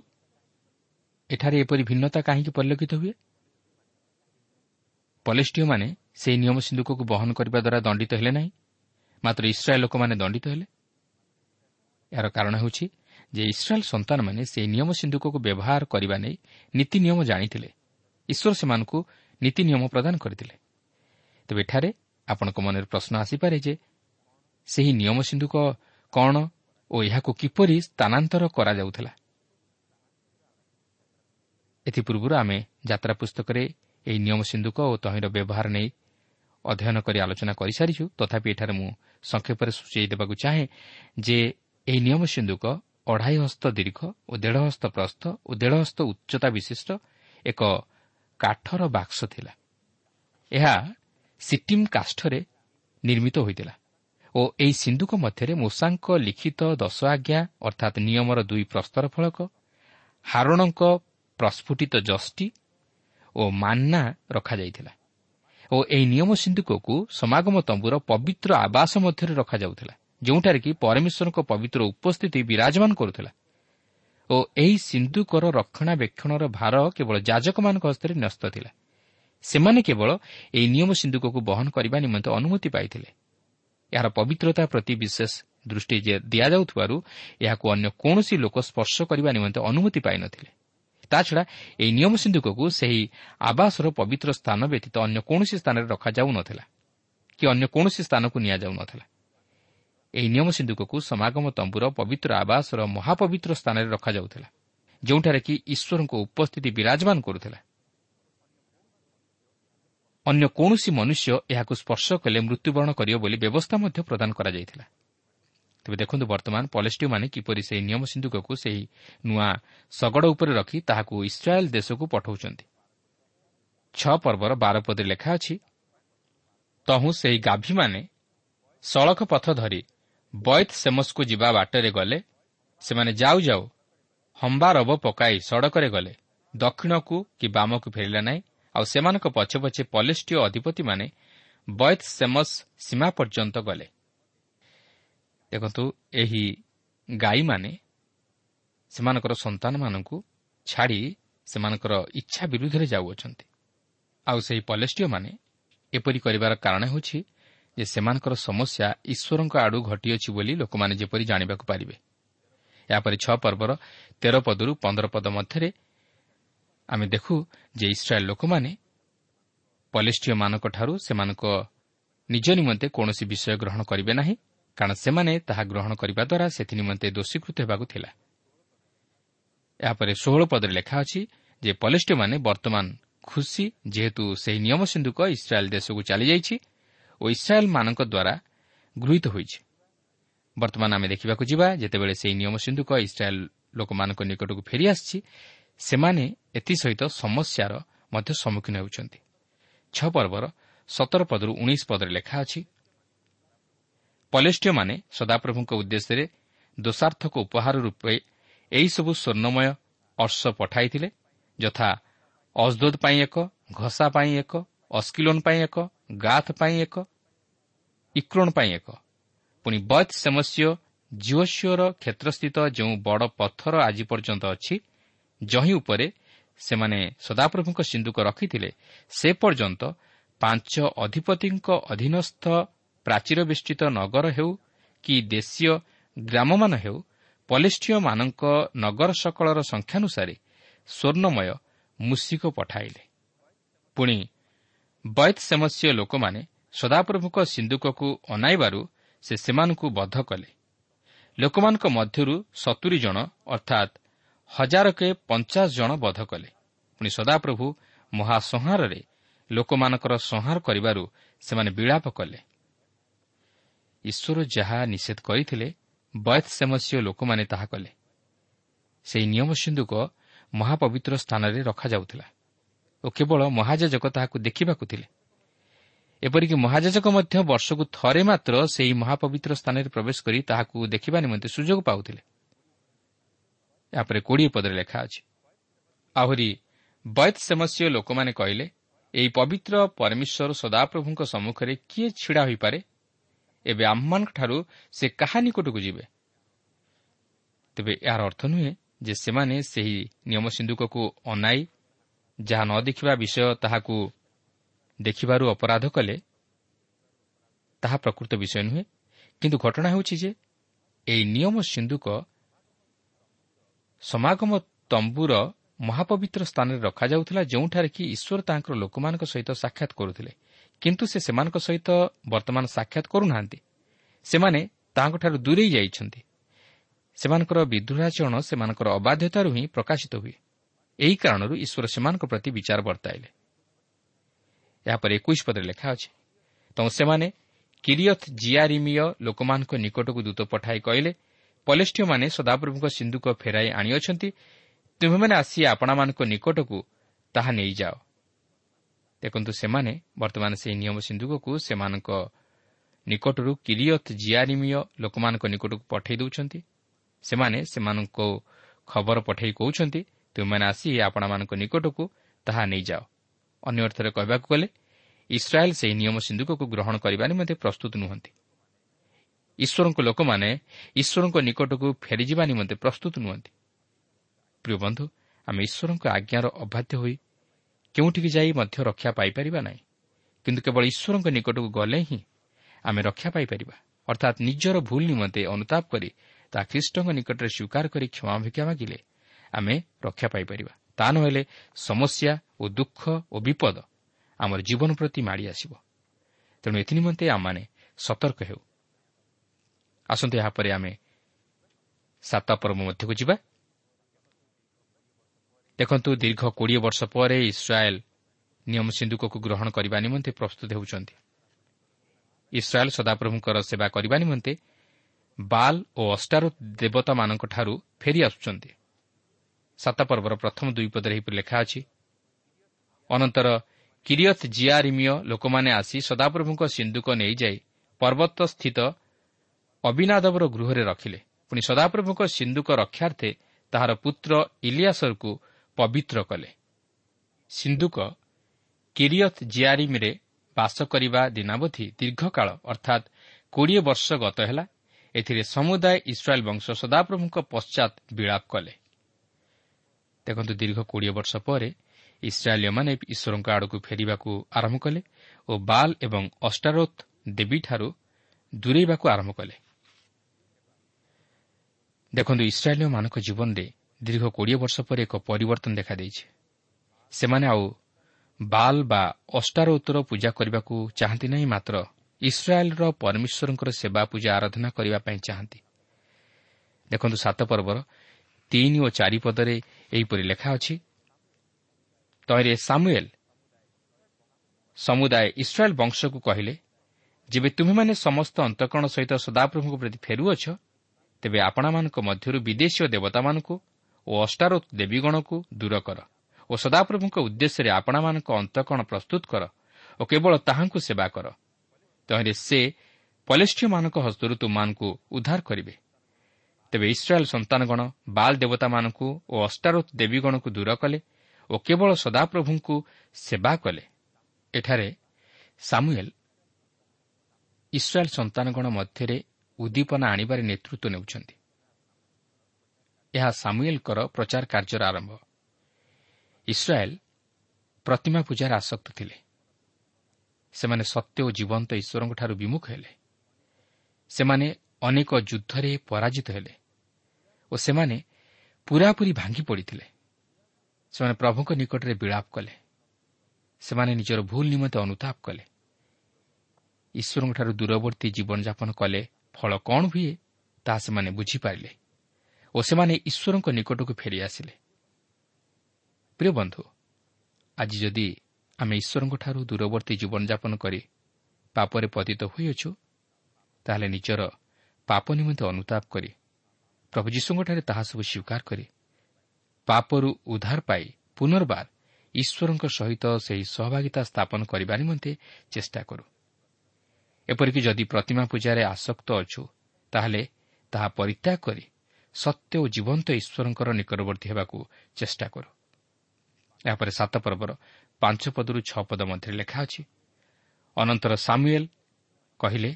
Speaker 1: ଏଠାରେ ଏପରି ଭିନ୍ନତା କାହିଁକି ପରିଲକ୍ଷିତ ହୁଏ ପଲେଷ୍ଟିୟମାନେ ସେହି ନିୟମ ସିନ୍ଧୁକକୁ ବହନ କରିବା ଦ୍ୱାରା ଦଣ୍ଡିତ ହେଲେ ନାହିଁ ମାତ୍ର ଇସ୍ରାଏଲ୍ ଲୋକମାନେ ଦଣ୍ଡିତ ହେଲେ ଏହାର କାରଣ ହେଉଛି ଯେ ଇସ୍ରାଏଲ୍ ସନ୍ତାନମାନେ ସେହି ନିୟମ ସିନ୍ଧୁକକୁ ବ୍ୟବହାର କରିବା ନେଇ ନୀତି ନିୟମ ଜାଣିଥିଲେ ଈଶ୍ୱର ସେମାନଙ୍କୁ ନୀତି ନିୟମ ପ୍ରଦାନ କରିଥିଲେ ତେବେ ଏଠାରେ ଆପଣଙ୍କ ମନରେ ପ୍ରଶ୍ନ ଆସିପାରେ ଯେ ସେହି ନିୟମ ସିନ୍ଧୁକ କ'ଣ ଓ ଏହାକୁ କିପରି ସ୍ଥାନାନ୍ତର କରାଯାଉଥିଲା ଏଥିପୂର୍ବରୁ ଆମେ ଯାତ୍ରା ପୁସ୍ତକରେ ଏହି ନିୟମ ସିନ୍ଧୁକ ଓ ତହିଁର ବ୍ୟବହାର ନେଇ ଅଧ୍ୟୟନ କରି ଆଲୋଚନା କରିସାରିଛୁ। ତଥାପି ଏଠାରେ ମୁଁ ସଂକ୍ଷେପରେ ସୂଚାଇ ଦେବାକୁ ଚାହେଁ ଯେ ଏହି ନିୟମ ସିନ୍ଧୁକ ଅଢ଼ାଇ ହସ୍ତ ଦୀର୍ଘ ଓ ଦେଢ଼ ହସ୍ତ ପ୍ରସ୍ଥ ଓ ଦେଢ଼ ହସ୍ତ ଉଚ୍ଚତା ବିଶିଷ୍ଟ ଏକ କାଠର ବାକ୍ସ ଥିଲା। ଏହା ସିଟିମ୍ କାଷ୍ଠରେ ନିର୍ମିତ ହୋଇଥିଲା ଓ ଏହି ସିନ୍ଧୁକ ମଧ୍ୟରେ ମୂଷାଙ୍କ ଲିଖିତ ଦଶ ଆଜ୍ଞା ଅର୍ଥାତ୍ ନିୟମର ଦୁଇ ପ୍ରସ୍ତର ଫଳକ ହାରଣଙ୍କ ପ୍ରସ୍ଫୁଟିତ ଜଷ୍ଟି ଓ ମାନ୍ନା ରଖାଯାଇଥିଲା ଓ ଏହି ନିୟମ ସିନ୍ଧୁକକୁ ସମାଗମ ତମ୍ବୁର ପବିତ୍ର ଆବାସ ମଧ୍ୟରେ ରଖାଯାଉଥିଲା ଯେଉଁଠାରେ କି ପରମେଶ୍ୱରଙ୍କ ପବିତ୍ର ଉପସ୍ଥିତି ବିରାଜମାନ କରୁଥିଲା ଓ ଏହି ସିନ୍ଧୁକର ରକ୍ଷଣାବେକ୍ଷଣର ଭାର କେବଳ ଯାଜକମାନଙ୍କ ହସ୍ତରେ ନ୍ୟସ୍ତ ଥିଲା। ସେମାନେ କେବଳ ଏହି ନିୟମ ସିନ୍ଧୁକକୁ ବହନ କରିବା ନିମନ୍ତେ ଅନୁମତି ପାଇଥିଲେ। ଏହାର ପବିତ୍ରତା ପ୍ରତି ବିଶେଷ ଦୃଷ୍ଟି ଦିଆଯାଉଥିବାରୁ ଏହାକୁ ଅନ୍ୟ କୌଣସି ଲୋକ ସ୍ପର୍ଶ କରିବା ନିମନ୍ତେ ଅନୁମତି ପାଇନଥିଲେ। ତାଛଡ଼ା ଏହି ନିୟମ ସିନ୍ଧୁକକୁ ସେହି ଆବାସର ପବିତ୍ର ସ୍ଥାନ ବ୍ୟତୀତ ଅନ୍ୟ କୌଣସି ସ୍ଥାନରେ ରଖାଯାଉନଥିଲା କି ଅନ୍ୟ କୌଣସି ସ୍ଥାନକୁ ନିଆଯାଉନଥିଲା ଏହି ନିୟମ ସିନ୍ଧୁକକୁ ସମାଗମ ତମ୍ବୁର ପବିତ୍ର ଆବାସର ମହାପବିତ୍ର ସ୍ଥାନରେ ରଖାଯାଉଥିଲା ଯେଉଁଠାରେ କି ଈଶ୍ୱରଙ୍କ ଉପସ୍ଥିତି ବିରାଜମାନ କରୁଥିଲା। ଅନ୍ୟ କୌଣସି ମନୁଷ୍ୟ ଏହାକୁ ସ୍ପର୍ଶ କଲେ ମୃତ୍ୟୁବରଣ କରିବ ବୋଲି ବ୍ୟବସ୍ଥା ମଧ୍ୟ ପ୍ରଦାନ କରାଯାଇଥିଲା। ତେବେ ଦେଖନ୍ତୁ ବର୍ତ୍ତମାନ ପଲେଷ୍ଟିଓମାନେ କିପରି ସେହି ନିୟମ ସିନ୍ଧୁକକୁ ସେହି ନୂଆ ଶଗଡ଼ ଉପରେ ରଖି ତାହାକୁ ଇସ୍ରାଏଲ୍ ଦେଶକୁ ପଠାଉଛନ୍ତି। ଛଅ ପର୍ବର ବାରପଦରେ ଲେଖା ଅଛି ତହୁଁ ସେହି ଗାଭୀମାନେ ସଳଖ ପଥ ଧରି ବୈତ ସେମସ୍କୁ ଯିବା ବାଟରେ ଗଲେ ସେମାନେ ଯାଉ ଯାଉ ହମ୍ବାରବ ପକାଇ ସଡ଼କରେ ଗଲେ ଦକ୍ଷିଣକୁ କି ବାମକୁ ଫେରିଲା ନାହିଁ ଆଉ ସେମାନଙ୍କ ପଛେ ପଛେ ପଲେଷ୍ଟିୟ ଅଧିପତିମାନେ ବୈତ ସେମସ୍ ସୀମା ପର୍ଯ୍ୟନ୍ତ ଗଲେ। ଦେଖନ୍ତୁ ଏହି ଗାଈମାନେ ସେମାନଙ୍କର ସନ୍ତାନମାନଙ୍କୁ ଛାଡ଼ି ସେମାନଙ୍କର ଇଚ୍ଛା ବିରୁଦ୍ଧରେ ଯାଉଅଛନ୍ତି। ଆଉ ସେହି ପଲେଷ୍ଟିୟମାନେ ଏପରି କରିବାର କାରଣ ହେଉଛି ଯେ ସେମାନଙ୍କର ସମସ୍ୟା ଈଶ୍ୱରଙ୍କ ଆଡ଼ୁ ଘଟିଅଛି ବୋଲି ଲୋକମାନେ ଯେପରି ଜାଣିବାକୁ ପାରିବେ। ଏହାପରେ ଛଅ ପର୍ବର ତେର ପଦରୁ ପନ୍ଦର ପଦ ମଧ୍ୟରେ ଆମେ ଦେଖୁ ଯେ ଇସ୍ରାଏଲ୍ ଲୋକମାନେ ପଲେଷ୍ଟିୟମାନଙ୍କଠାରୁ ସେମାନଙ୍କ ନିଜ ନିମନ୍ତେ କୌଣସି ବିଷୟ ଗ୍ରହଣ କରିବେ ନାହିଁ। କାରଣ ସେମାନେ ତାହା ଗ୍ରହଣ କରିବା ଦ୍ୱାରା ସେଥି ନିମନ୍ତେ ଦୋଷୀକୃତ ହେବାକୁ ଥିଲା। ଏହାପରେ ଷୋହଳ ପଦରେ ଲେଖା ଅଛି ଯେ ପଲେଷ୍ଟିୟମାନେ ବର୍ତ୍ତମାନ ଖୁସି ଯେହେତୁ ସେହି ନିୟମ ସିନ୍ଧୁକ ଇସ୍ରାଏଲ୍ ଦେଶକୁ ଚାଲିଯାଇଛି ଓ ଇସ୍ରାଏଲ୍ମାନଙ୍କ ଦ୍ୱାରା ଗୃହୀତ ହୋଇଛି। ବର୍ତ୍ତମାନ ଆମେ ଦେଖିବାକୁ ଯିବା ଯେତେବେଳେ ସେହି ନିୟମ ସିନ୍ଧୁକ ଇସ୍ରାଏଲ୍ ଲୋକମାନଙ୍କ ନିକଟକୁ ଫେରିଆସିଛି ସେମାନେ ଏଥିସହିତ ସମସ୍ୟାର ମଧ୍ୟ ସମ୍ମୁଖୀନ ହେଉଛନ୍ତି। ଛଅ ପର୍ବର ସତର ପଦରୁ ଉଣେଇଶ ପଦରେ ଲେଖା ଅଛି ପଲେଷ୍ଟିୟମାନେ ସଦାପ୍ରଭୁଙ୍କ ଉଦ୍ଦେଶ୍ୟରେ ଦୋଷାର୍ଥକ ଉପହାର ରୂପେ ଏହିସବୁ ସ୍ୱର୍ଣ୍ଣମୟ ଅର୍ଷ ପଠାଇଥିଲେ ଯଥା ଅଜଦୋଦ ପାଇଁ ଏକ ଘଷା ପାଇଁ ଏକ ଅସ୍କିଲୋନ୍ ପାଇଁ ଏକ ଗାଥ ପାଇଁ ଏକ ଇକ୍ରୋନ୍ ପାଇଁ ଏକ। ପୁଣି ବୈତ୍ ସେମସ୍ୟ ଜିଓସିଓର କ୍ଷେତ୍ରସ୍ଥିତ ଯେଉଁ ବଡ଼ ପଥର ଆଜି ପର୍ଯ୍ୟନ୍ତ ଅଛି ଜହିଁ ଉପରେ ସେମାନେ ସଦାପ୍ରଭୁଙ୍କ ସିନ୍ଧୁକ ରଖିଥିଲେ ସେ ପର୍ଯ୍ୟନ୍ତ ପାଞ୍ଚ ଅଧିପତିଙ୍କ ଅଧୀନସ୍ଥ ପ୍ରାଚୀର ବିସ୍ତୃତ ନଗର ହେଉ କି ଦେଶୀୟ ଗ୍ରାମମାନ ହେଉ ପଲିଷ୍ଠୀୟମାନଙ୍କ ନଗର ସକଳର ସଂଖ୍ୟାନୁସାରେ ସ୍ୱର୍ଣ୍ଣମୟ ମୂଷିକ ପଠାଇଲେ। ପୁଣି ବୈତ୍ ସେମସ୍ୟ ଲୋକମାନେ ସଦାପ୍ରଭୁଙ୍କ ସିନ୍ଧୁକକୁ ଅନାଇବାରୁ ସେ ସେମାନଙ୍କୁ ବଦ୍ଧ କଲେ। ଲୋକମାନଙ୍କ ମଧ୍ୟରୁ ସତୁରୀ ଜଣ ଅର୍ଥାତ୍ ହଜାରକେ ପଞ୍ଚାଶ ଜଣ ବଧ କଲେ। ପୁଣି ସଦାପ୍ରଭୁ ମହାସଂହାରରେ ଲୋକମାନଙ୍କର ସଂହାର କରିବାରୁ ସେମାନେ ବିଳାପ କଲେ। ଈଶ୍ୱର ଯାହା ନିଷେଧ କରିଥିଲେ ବୟତ ସେମସ୍ୟ ଲୋକମାନେ ତାହା କଲେ। ସେହି ନିୟମ ସିନ୍ଧୁକ ମହାପବିତ୍ର ସ୍ଥାନରେ ରଖାଯାଉଥିଲା ଓ କେବଳ ମହାଯାଜକ ତାହାକୁ ଦେଖିବାକୁ ଥିଲେ। ଏପରିକି ମହାଯାଜକ ମଧ୍ୟ ବର୍ଷକୁ ଥରେ ମାତ୍ର ସେହି ମହାପବିତ୍ର ସ୍ଥାନରେ ପ୍ରବେଶ କରି ତାହାକୁ ଦେଖିବା ନିମନ୍ତେ ସୁଯୋଗ ପାଉଥିଲେ। ଏହାପରେ କୋଡ଼ିଏ ପଦରେ ଲେଖା ଅଛି ଆହୁରି ବୈତ ସେମସ୍ୟ ଲୋକମାନେ କହିଲେ ଏହି ପବିତ୍ର ପରମେଶ୍ୱର ସଦାପ୍ରଭୁଙ୍କ ସମ୍ମୁଖରେ କିଏ ଛିଡ଼ା ହୋଇପାରେ? ଏବେ ଆମମାନଙ୍କଠାରୁ ସେ କାହା ନିକଟକୁ ଯିବେ? ତେବେ ଏହାର ଅର୍ଥ ନୁହେଁ ଯେ ସେମାନେ ସେହି ନିୟମ ସିନ୍ଧୁକକୁ ଅନାଇ ଯାହା ନ ଦେଖିବା ବିଷୟ ତାହାକୁ ଦେଖିବାରୁ ଅପରାଧ କଲେ ତାହା ପ୍ରକୃତ ବିଷୟ ନୁହେଁ। କିନ୍ତୁ ଘଟଣା ହେଉଛି ଯେ ଏହି ନିୟମ ସିନ୍ଧୁକ ସମାଗମ ତମ୍ବୁର ମହାପବିତ୍ର ସ୍ଥାନରେ ରଖାଯାଉଥିଲା ଯେଉଁଠାରେ କି ଈଶ୍ୱର ତାଙ୍କର ଲୋକମାନଙ୍କ ସହିତ ସାକ୍ଷାତ କରୁଥିଲେ। କିନ୍ତୁ ସେ ସେମାନଙ୍କ ସହିତ ବର୍ତ୍ତମାନ ସାକ୍ଷାତ କରୁନାହାନ୍ତି। ସେମାନେ ତାହାଙ୍କଠାରୁ ଦୂରେଇ ଯାଇଛନ୍ତି। ସେମାନଙ୍କର ବିଦ୍ରୋହାଚରଣ ସେମାନଙ୍କର ଅବାଧ୍ୟତାରୁ ହିଁ ପ୍ରକାଶିତ ହୁଏ। ଏହି କାରଣରୁ ଈଶ୍ୱର ସେମାନଙ୍କ ପ୍ରତି ବିଚାର ବର୍ତ୍ତାଇଲେ। ଏହାପରେ ଏକୋଇଶ ପଦରେ ଲେଖା ଅଛି ତେଣୁ ସେମାନେ କିରିୟଥ ଜିଆରିମିୟ ଲୋକମାନଙ୍କ ନିକଟକୁ ଦୂତ ପଠାଇ କହିଲେ ପଲେଷ୍ଟିୟମାନେ ସଦାପ୍ରଭୁଙ୍କ ସିନ୍ଧୁକ ଫେରାଇ ଆଣିଅଛନ୍ତି ତୁମେମାନେ ଆସି ଆପଣମାନଙ୍କ ନିକଟକୁ ତାହା ନେଇଯାଅ। ଦେଖନ୍ତୁ ସେମାନେ ବର୍ତ୍ତମାନ ସେହି ନିୟମ ସିନ୍ଧୁକକୁ ସେମାନଙ୍କ ନିକଟରୁ କିରିୟଥ ଜିଆରିମିୟ ଲୋକମାନଙ୍କ ନିକଟକୁ ପଠାଇ ଦେଉଛନ୍ତି। ସେମାନେ ସେମାନଙ୍କୁ ଖବର ପଠାଇ କହୁଛନ୍ତି ତୁମେମାନେ ଆସି ଆପଣମାନଙ୍କ ନିକଟକୁ ତାହା ନେଇଯାଅ। ଅନ୍ୟ ଅର୍ଥରେ କହିବାକୁ ଗଲେ ଇସ୍ରାଏଲ୍ ସେହି ନିୟମ ସିନ୍ଧୁକକୁ ଗ୍ରହଣ କରିବା ନିମନ୍ତେ ପ୍ରସ୍ତୁତ ନୁହନ୍ତି। ଈଶ୍ୱରଙ୍କ ଲୋକମାନେ ଈଶ୍ୱରଙ୍କ ନିକଟକୁ ଫେରିଯିବା ନିମନ୍ତେ ପ୍ରସ୍ତୁତ ନୁହନ୍ତି। ପ୍ରିୟ ବନ୍ଧୁ ଆମେ ଈଶ୍ୱରଙ୍କ ଆଜ୍ଞାର ଅବାଧ୍ୟ ହୋଇ କେଉଁଠିକି ଯାଇ ମଧ୍ୟ ରକ୍ଷା ପାଇପାରିବା ନାହିଁ। କିନ୍ତୁ କେବଳ ଈଶ୍ୱରଙ୍କ ନିକଟକୁ ଗଲେ ହିଁ ଆମେ ରକ୍ଷା ପାଇପାରିବା। ଅର୍ଥାତ୍ ନିଜର ଭୁଲ ନିମନ୍ତେ ଅନୁତାପ କରି ତାହା ଖ୍ରୀଷ୍ଟଙ୍କ ନିକଟରେ ସ୍ୱୀକାର କରି କ୍ଷମା ଭିକ୍ଷା ମାଗିଲେ ଆମେ ରକ୍ଷା ପାଇପାରିବା। ତା ନହେଲେ ସମସ୍ୟା ଓ ଦୁଃଖ ଓ ବିପଦ ଆମର ଜୀବନ ପ୍ରତି ମାଡ଼ି ଆସିବ। ତେଣୁ ଏଥିନିମନ୍ତେ ଆମମାନେ ସତର୍କ ହେଉ। ଆସନ୍ତୁ ଏହାପରେ ଆମେ ସାତ ପର୍ବ ମଧ୍ୟକୁ ଯିବା। ଦେଖନ୍ତୁ ଦୀର୍ଘ କୋଡ଼ିଏ ବର୍ଷ ପରେ ଇସ୍ରାଏଲ୍ ନିୟମ ସିନ୍ଧୁକକୁ ଗ୍ରହଣ କରିବା ନିମନ୍ତେ ପ୍ରସ୍ତୁତ ହେଉଛନ୍ତି। ଇସ୍ରାଏଲ୍ ସଦାପ୍ରଭୁଙ୍କର ସେବା କରିବା ନିମନ୍ତେ ବାଲ୍ ଓ ଅଷ୍ଟାରୋ ଦେବତାମାନଙ୍କଠାରୁ ଫେରି ଆସୁଛନ୍ତି। ସାତ ପର୍ବର ପ୍ରଥମ ଦୁଇ ପଦରେ ଏହିପରି ଲେଖା ଅଛି ଅନନ୍ତର କିରିୟତ୍ ଜିଆରିମିୟ ଲୋକମାନେ ଆସି ସଦାପ୍ରଭୁଙ୍କ ସିନ୍ଧୁକ ନେଇଯାଇ ପର୍ବତ ସ୍ଥିତ ଅବିନାଦବର ଗୃହରେ ରଖିଲେ। ପୁଣି ସଦାପ୍ରଭୁଙ୍କ ସିନ୍ଧୁକ ରକ୍ଷାର୍ଥେ ତାହାର ପୁତ୍ର ଇଲିଆସରକୁ ପବିତ୍ର କଲେ। ସିନ୍ଧୁକ କିରିୟତ୍ ଜିଆରିମ୍ରେ ବାସ କରିବା ଦିନାବଧି ଦୀର୍ଘକାଳ ଅର୍ଥାତ୍ କୋଡ଼ିଏ ବର୍ଷ ଗତ ହେଲା ଏଥିରେ ସମୁଦାୟ ଇସ୍ରାଏଲ୍ ବଂଶ ସଦାପ୍ରଭୁଙ୍କ ପଶ୍ଚାତ୍ ବିଳାପ କଲେ। ଦେଖନ୍ତୁ ଦୀର୍ଘ କୋଡ଼ିଏ ବର୍ଷ ପରେ ଇସ୍ରାଏଲୀୟମାନେ ଈଶ୍ୱରଙ୍କ ଆଡ଼କୁ ଫେରିବାକୁ ଆରମ୍ଭ କଲେ ଓ ବାଲ୍ ଏବଂ ଅଷ୍ଟାରୋତ୍ ଦେବୀଠାରୁ ଦୂରେଇବାକୁ ଆରମ୍ଭ କଲେ। ଦେଖନ୍ତୁ ଇସ୍ରାଏଲୀୟମାନଙ୍କ ଜୀବନରେ ଦୀର୍ଘ କୋଡ଼ିଏ ବର୍ଷ ପରେ ଏକ ପରିବର୍ତ୍ତନ ଦେଖାଦେଇଛି। ସେମାନେ ଆଉ ବାଲ୍ ବା ଅଷ୍ଟାରୋତ୍ତର ପୂଜା କରିବାକୁ ଚାହାନ୍ତି ନାହିଁ ମାତ୍ର ଇସ୍ରାଏଲ୍ର ପରମେଶ୍ୱରଙ୍କର ସେବା ପୂଜା ଆରାଧନା କରିବା ପାଇଁ ଚାହାନ୍ତି। ଦେଖନ୍ତୁ ସାତ ପର୍ବର ତିନି ଓ ଚାରି ପଦରେ ଏହିପରି ଲେଖା ଅଛି ତହିଁରେ ସାମୁଏଲ୍ ସମୁଦାୟ ଇସ୍ରାଏଲ୍ ବଂଶକୁ କହିଲେ ଯେବେ ତୁମେମାନେ ସମସ୍ତ ଅନ୍ତଃକରଣ ସହିତ ସଦାପ୍ରଭୁଙ୍କ ପ୍ରତି ଫେରୁଅଛ ତେବେ ଆପଣମାନଙ୍କ ମଧ୍ୟରୁ ବିଦେଶୀୟ ଦେବତାମାନଙ୍କୁ ଓ ଅଷ୍ଟାରୋତ ଦେବୀଗଣକୁ ଦୂର କର ଓ ସଦାପ୍ରଭୁଙ୍କ ଉଦ୍ଦେଶ୍ୟରେ ଆପଣମାନଙ୍କ ଅନ୍ତଃକରଣ ପ୍ରସ୍ତୁତ କର ଓ କେବଳ ତାହାଙ୍କୁ ସେବା କର। ତହିଁରେ ସେ ପଲେଷ୍ଟିୟମାନଙ୍କ ହସ୍ତରୁ ତୁମମାନଙ୍କୁ ଉଦ୍ଧାର କରିବେ। ତେବେ ଇସ୍ରାଏଲ୍ ସନ୍ତାନଗଣ ବାଲ୍ ଦେବତାମାନଙ୍କୁ ଓ ଅଷ୍ଟାରୋତ ଦେବୀଗଣକୁ ଦୂର କଲେ ଓ କେବଳ ସଦାପ୍ରଭୁଙ୍କୁ ସେବା କଲେ। ଏଠାରେ ସାମୁଏଲ୍ ଇସ୍ରାଏଲ୍ ସନ୍ତାନଗଣ ମଧ୍ୟରେ ଉଦ୍ଦୀପନା ଆଣିବାରେ ନେତୃତ୍ୱ ନେଉଛନ୍ତି। ଏହା ସାମୁଏଲ୍ଙ୍କର ପ୍ରଚାର କାର୍ଯ୍ୟର ଆରମ୍ଭ। ଇସ୍ରାଏଲ୍ ପ୍ରତିମା ପୂଜାରେ ଆସକ୍ତ ଥିଲେ। ସେମାନେ ସତ୍ୟ ଓ ଜୀବନ୍ତ ଈଶ୍ୱରଙ୍କଠାରୁ ବିମୁଖ ହେଲେ। ସେମାନେ ଅନେକ ଯୁଦ୍ଧରେ ପରାଜିତ ହେଲେ ଓ ସେମାନେ ପୁରାପୁରି ଭାଙ୍ଗି ପଡ଼ିଥିଲେ। ସେମାନେ ପ୍ରଭୁଙ୍କ ନିକଟରେ ବିଳାପ କଲେ। ସେମାନେ ନିଜର ଭୁଲ ନିମନ୍ତେ ଅନୁତାପ କଲେ। ଈଶ୍ୱରଙ୍କଠାରୁ ଦୂରବର୍ତ୍ତୀ ଜୀବନଯାପନ କଲେ। ଫଳ କ'ଣ ହୁଏ ତାହା ସେମାନେ ବୁଝିପାରିଲେ। ଓ ସେମାନେ ଈଶ୍ୱରଙ୍କ ନିକଟକୁ ଫେରିଆସିଲେ ପ୍ରିୟ ବନ୍ଧୁ ଆଜି ଯଦି ଆମେ ଈଶ୍ୱରଙ୍କଠାରୁ ଦୂରବର୍ତ୍ତୀ ଜୀବନଯାପନ କରି ପାପରେ ପତିତ ହୋଇଅଛୁ ତାହେଲେ ନିଜର ପାପ ନିମନ୍ତେ ଅନୁତାପ କରି ପ୍ରଭୁ ଯୀଶୁଙ୍କଠାରେ ତାହା ସବୁ ସ୍ୱୀକାର କରି ପାପରୁ ଉଦ୍ଧାର ପାଇ ପୁନର୍ବାର ଈଶ୍ୱରଙ୍କ ସହିତ ସେହି ସହଭାଗିତା ସ୍ଥାପନ କରିବା ନିମନ୍ତେ ଚେଷ୍ଟା କରୁ ଏପରିକି ଯଦି ପ୍ରତିମା ପୂଜାରେ ଆସକ୍ତ ଅଛୁ ତାହେଲେ ତାହା ପରିତ୍ୟାଗ କରି ସତ୍ୟ ଓ ଜୀବନ୍ତ ଈଶ୍ୱରଙ୍କର ନିକଟବର୍ତ୍ତୀ ହେବାକୁ ଚେଷ୍ଟା କରୁ। ଏହାପରେ ସାତ ପର୍ବର ପାଞ୍ଚ ପଦରୁ ଛଅ ପଦ ମଧ୍ୟରେ ଲେଖା ଅଛି ଅନନ୍ତର ସାମୁଏଲ୍ କହିଲେ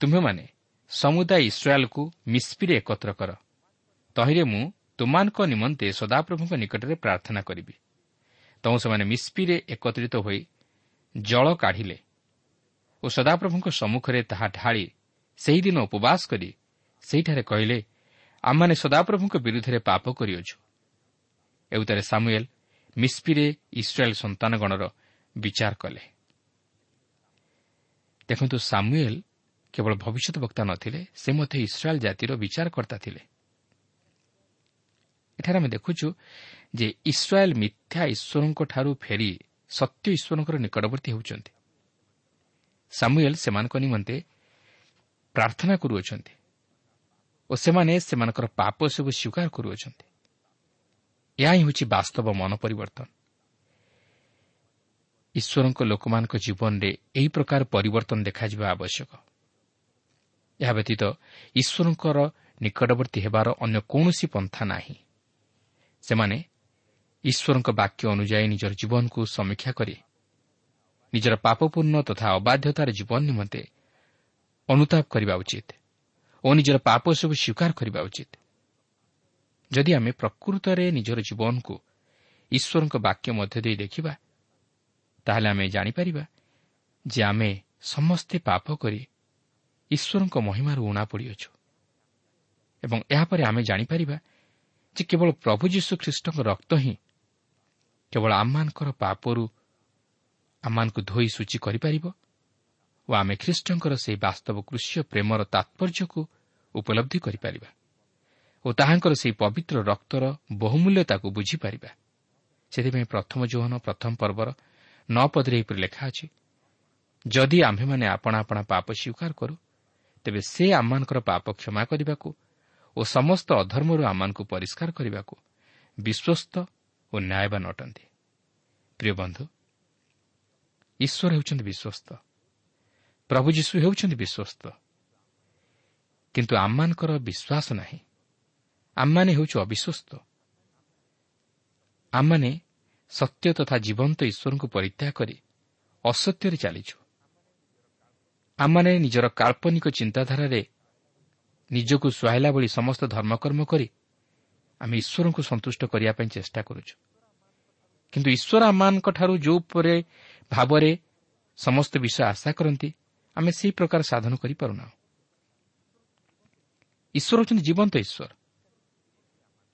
Speaker 1: ତୁମ୍ଭେମାନେ ସମୁଦାୟ ଇସ୍ରାଏଲ୍କୁ ମିସ୍ପିରେ ଏକତ୍ର କର। ତହିଁରେ ମୁଁ ତୁମାନଙ୍କ ନିମନ୍ତେ ସଦାପ୍ରଭୁଙ୍କ ନିକଟରେ ପ୍ରାର୍ଥନା କରିବି। ତୁ ସେମାନେ ମିସ୍ପିରେ ଏକତ୍ରିତ ହୋଇ ଜଳ କାଢ଼ିଲେ ଓ ସଦାପ୍ରଭୁଙ୍କ ସମ୍ମୁଖରେ ତାହା ଢାଳି ସେହିଦିନ ଉପବାସ କରି ସେହିଠାରେ କହିଲେ ଆମମାନେ ସଦାପ୍ରଭୁଙ୍କ ବିରୁଦ୍ଧରେ ପାପ କରିଅଛୁ। ଏଉତାରେ ସାମୁଏଲ୍ ମିସ୍ପିରେ ଇସ୍ରାଏଲ୍ ସନ୍ତାନଗଣର ବିଚାର କଲେ। ଦେଖନ୍ତୁ ସାମୁଏଲ୍ କେବଳ ଭବିଷ୍ୟତ ବକ୍ତା ନଥିଲେ ସେ ମଧ୍ୟ ଇସ୍ରାଏଲ୍ ଜାତିର ବିଚାରକର୍ତ୍ତା ଥିଲେ। ଏଠାରେ ଆମେ ଦେଖୁଛୁ ଯେ ଇସ୍ରାଏଲ୍ ମିଥ୍ୟା ଈଶ୍ୱରଙ୍କଠାରୁ ଫେରି ସତ୍ୟ ଈଶ୍ୱରଙ୍କର ନିକଟବର୍ତ୍ତୀ ହେଉଛନ୍ତି। ସାମୁଏଲ୍ ସେମାନଙ୍କ ନିମନ୍ତେ ପ୍ରାର୍ଥନା କରୁଅଛନ୍ତି। ଓ ସେମାନେ ସେମାନଙ୍କର ପାପ ସବୁ ସ୍ୱୀକାର କରୁଅଛନ୍ତି। ଏହା ହିଁ ହେଉଛି ବାସ୍ତବ ମନ ପରିବର୍ତ୍ତନ ଈଶ୍ୱରଙ୍କ ଲୋକମାନଙ୍କ ଜୀବନରେ ଏହି ପ୍ରକାର ପରିବର୍ତ୍ତନ ଦେଖାଯିବା ଆବଶ୍ୟକ। ଏହା ବ୍ୟତୀତ ଈଶ୍ୱରଙ୍କର ନିକଟବର୍ତ୍ତୀ ହେବାର ଅନ୍ୟ କୌଣସି ପନ୍ଥା ନାହିଁ। ସେମାନେ ଈଶ୍ୱରଙ୍କ ବାକ୍ୟ ଅନୁଯାୟୀ ନିଜର ଜୀବନକୁ ସମୀକ୍ଷା କରି ନିଜର ପାପପୂର୍ଣ୍ଣ ତଥା ଅବାଧ୍ୟତାର ଜୀବନ ନିମନ୍ତେ ଅନୁତାପ କରିବା ଉଚିତ। ଓ ନିଜର ପାପ ସବୁ ସ୍ୱୀକାର କରିବା ଉଚିତ। ଯଦି ଆମେ ପ୍ରକୃତରେ ନିଜର ଜୀବନକୁ ଈଶ୍ୱରଙ୍କ ବାକ୍ୟ ମଧ୍ୟ ଦେଇ ଦେଖିବା ତାହେଲେ ଆମେ ଜାଣିପାରିବା ଯେ ଆମେ ସମସ୍ତେ ପାପ କରି ଈଶ୍ୱରଙ୍କ ମହିମାରୁ ଉଣା ପଡ଼ିଅଛୁ। ଏବଂ ଏହାପରେ ଆମେ ଜାଣିପାରିବା ଯେ କେବଳ ପ୍ରଭୁ ଯୀଶୁ ଖ୍ରୀଷ୍ଟଙ୍କ ରକ୍ତ ହିଁ କେବଳ ଆମମାନଙ୍କର ପାପରୁ ଆମମାନଙ୍କୁ ଧୋଇ ସୂଚି କରିପାରିବ ଓ ଆମେ ଖ୍ରୀଷ୍ଟଙ୍କର ସେହି ବାସ୍ତବ କୃଷ୍ୟ ପ୍ରେମର ତାତ୍ପର୍ଯ୍ୟକୁ ଉପଲବ୍ଧି କରିପାରିବା ଓ ତାହାଙ୍କର ସେହି ପବିତ୍ର ରକ୍ତର ବହୁମୂଲ୍ୟତାକୁ ବୁଝିପାରିବା। ସେଥିପାଇଁ ପ୍ରଥମ ଯୌହନ ପ୍ରଥମ ପର୍ବର ନଅ ପଦରେ ଏହିପରି ଲେଖା ଅଛି ଯଦି ଆମ୍ଭେମାନେ ଆପଣା ଆପଣା ପାପ ସ୍ୱୀକାର କରୁ ତେବେ ସେ ଆମମାନଙ୍କର ପାପ କ୍ଷମା କରିବାକୁ ଓ ସମସ୍ତ ଅଧର୍ମରୁ ଆମମାନଙ୍କୁ ପରିଷ୍କାର କରିବାକୁ ବିଶ୍ୱସ୍ତ ଓ ନ୍ୟାୟବାନ ଅଟନ୍ତି। ପ୍ରିୟ ବନ୍ଧୁ ଈଶ୍ୱର ହେଉଛନ୍ତି ବିଶ୍ୱସ୍ତ। ପ୍ରଭୁ ଯୀଶୁ ହେଉଛନ୍ତି ବିଶ୍ୱସ୍ତ। କିନ୍ତୁ ଆମମାନଙ୍କର ବିଶ୍ୱାସ ନାହିଁ। ଆମମାନେ ହେଉଛୁ ଅବିଶ୍ୱସ୍ତ। ଆମମାନେ ସତ୍ୟ ତଥା ଜୀବନ୍ତ ଈଶ୍ୱରଙ୍କୁ ପରିତ୍ୟାଗ କରି ଅସତ୍ୟରେ ଚାଲିଛୁ। ଆମମାନେ ନିଜର କାଳ୍ପନିକ ଚିନ୍ତାଧାରାରେ ନିଜକୁ ସୁହାଇଲା ଭଳି ସମସ୍ତ ଧର୍ମକର୍ମ କରି ଆମେ ଈଶ୍ୱରଙ୍କୁ ସନ୍ତୁଷ୍ଟ କରିବା ପାଇଁ ଚେଷ୍ଟା କରୁଛୁ। କିନ୍ତୁ ଈଶ୍ୱର ଆମମାନଙ୍କଠାରୁ ଯେଉଁପରି ଭାବରେ ସମସ୍ତ ବିଷୟ ଆଶା କରନ୍ତି ଆମେ ସେହି ପ୍ରକାର ସାଧନ କରିପାରୁନାହୁଁ। ଈଶ୍ୱର ହେଉଛନ୍ତି ଜୀବନ୍ତ ଈଶ୍ୱର।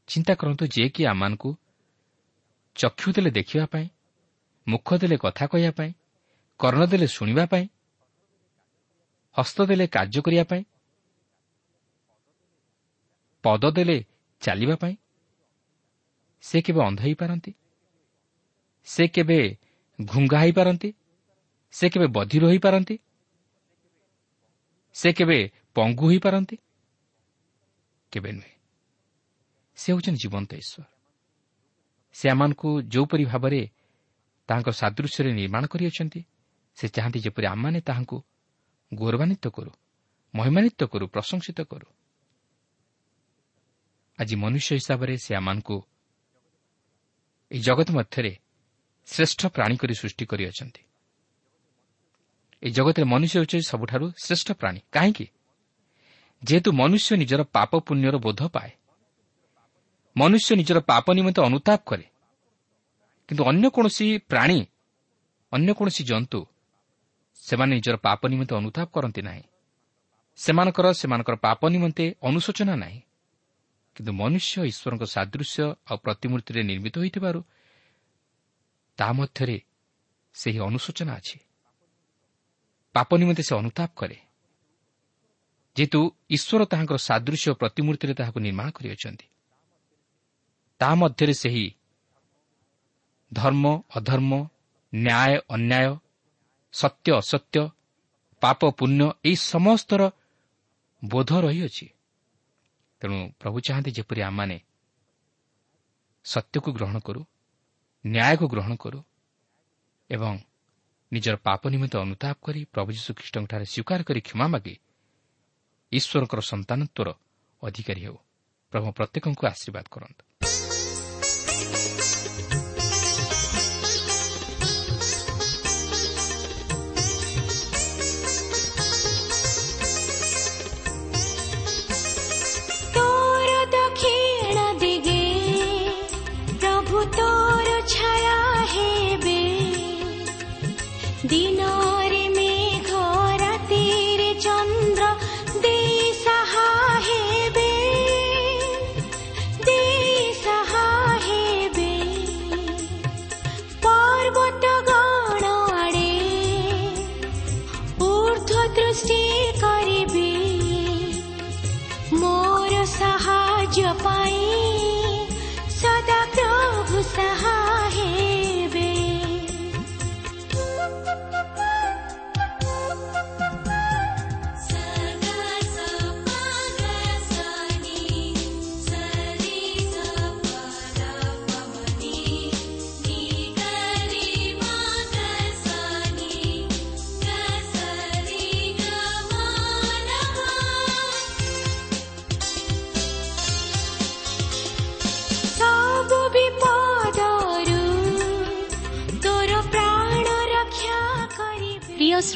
Speaker 1: ଚିନ୍ତା କରନ୍ତୁ ଯିଏକି ଆମମାନଙ୍କୁ ଚକ୍ଷୁ ଦେଲେ ଦେଖିବା ପାଇଁ ମୁଖ ଦେଲେ କଥା କହିବା ପାଇଁ କର୍ଣ୍ଣ ଦେଲେ ଶୁଣିବା ପାଇଁ ହସ୍ତ ଦେଲେ କାର୍ଯ୍ୟ କରିବା ପାଇଁ ପଦ ଦେଲେ ଚାଲିବା ପାଇଁ ସେ କେବେ ଅନ୍ଧ ହୋଇପାରନ୍ତି? ସେ କେବେ ଘୁଙ୍ଗା ହୋଇପାରନ୍ତି? ସେ କେବେ ବଧିର ହୋଇପାରନ୍ତି? ସେ କେବେ ପଙ୍ଗୁ ହୋଇପାରନ୍ତି? କେବେ ନୁହେଁ। ସେ ହେଉଛନ୍ତି ଜୀବନ୍ତ ଈଶ୍ୱର। ସେ ଆମମାନଙ୍କୁ ଯେଉଁପରି ଭାବରେ ତାହାଙ୍କ ସାଦୃଶ୍ୟରେ ନିର୍ମାଣ କରିଅଛନ୍ତି ସେ ଚାହାନ୍ତି ଯେପରି ଆମମାନେ ତାହାଙ୍କୁ ଗୌରବାନ୍ୱିତ କରୁ ମହିମାନ୍ୱିତ କରୁ ପ୍ରଶଂସିତ କରୁ। ଆଜି ମନୁଷ୍ୟ ହିସାବରେ ସେ ଆମମାନଙ୍କୁ ଏହି ଜଗତ ମଧ୍ୟରେ ଶ୍ରେଷ୍ଠ ପ୍ରାଣୀ କରି ସୃଷ୍ଟି କରିଅଛନ୍ତି। ଏହି ଜଗତରେ ମନୁଷ୍ୟ ହେଉଛି ସବୁଠାରୁ ଶ୍ରେଷ୍ଠ ପ୍ରାଣୀ। କାହିଁକି? ଯେହେତୁ ମନୁଷ୍ୟ ନିଜର ପାପ ପୁଣ୍ୟର ବୋଧ ପାଏ। ମନୁଷ୍ୟ ନିଜର ପାପ ନିମନ୍ତେ ଅନୁତାପ କରେ। କିନ୍ତୁ ଅନ୍ୟ କୌଣସି ପ୍ରାଣୀ ଅନ୍ୟ କୌଣସି ଜନ୍ତୁ ସେମାନେ ନିଜର ପାପ ନିମନ୍ତେ ଅନୁତାପ କରନ୍ତି ନାହିଁ। ସେମାନଙ୍କର ସେମାନଙ୍କର ପାପ ନିମନ୍ତେ ଅନୁଶୋଚନା ନାହିଁ। କିନ୍ତୁ ମନୁଷ୍ୟ ଈଶ୍ୱରଙ୍କ ସାଦୃଶ୍ୟ ଆଉ ପ୍ରତିମୂର୍ତ୍ତିରେ ନିର୍ମିତ ହୋଇଥିବାରୁ ତାହା ମଧ୍ୟରେ ସେହି ଅନୁଶୋଚନା ଅଛି। ପାପ ନିମନ୍ତେ ସେ ଅନୁତାପ କରେ। ଯେହେତୁ ଈଶ୍ୱର ତାହାଙ୍କର ସାଦୃଶ୍ୟ ପ୍ରତିମୂର୍ତ୍ତିରେ ତାହାକୁ ନିର୍ମାଣ କରିଅଛନ୍ତି। ତାହା ମଧ୍ୟରେ ସେହି ଧର୍ମ ଅଧର୍ମ ନ୍ୟାୟ ଅନ୍ୟାୟ ସତ୍ୟ ଅସତ୍ୟ ପାପ ପୁଣ୍ୟ ଏହି ସମସ୍ତର ବୋଧ ରହିଅଛି। ତେଣୁ ପ୍ରଭୁ ଚାହାନ୍ତି ଯେପରି ଆମମାନେ ସତ୍ୟକୁ ଗ୍ରହଣ କରୁ ନ୍ୟାୟକୁ ଗ୍ରହଣ କରୁ ଏବଂ ନିଜର ପାପ ନିମନ୍ତେ ଅନୁତାପ କରି ପ୍ରଭୁ ଯୀଶୁଖ୍ରୀଷ୍ଟଙ୍କଠାରେ ସ୍ୱୀକାର କରି କ୍ଷମା ମାଗି ଈଶ୍ୱରଙ୍କର ସନ୍ତାନତ୍ୱର ଅଧିକାରୀ ହେଉ। ପ୍ରଭୁ ପ୍ରତ୍ୟେକଙ୍କୁ ଆଶୀର୍ବାଦ କରନ୍ତୁ।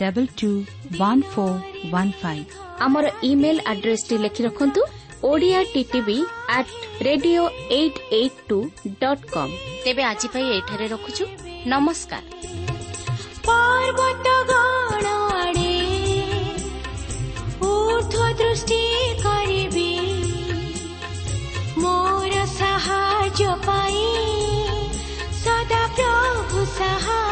Speaker 2: double two one four one five
Speaker 3: ଆମର ଇମେଲ ଆଡ୍ରେସଟି ଲେଖି ରଖନ୍ତୁ Odia TV at radio eight eight two dot com ତେବେ ଆଜି ପାଇଁ ଏଠାରେ ରଖୁଛୁ। ନମସ୍କାର।
Speaker 4: ପର୍ବତ ଗଣ ଆଡ଼େ ঊର୍ଧ୍ୱ ଦୃଷ୍ଟି କରିବି ମୋର ସାହାଯ୍ୟ ପାଇଁ ସଦା ପ୍ରଭୁ ସାହା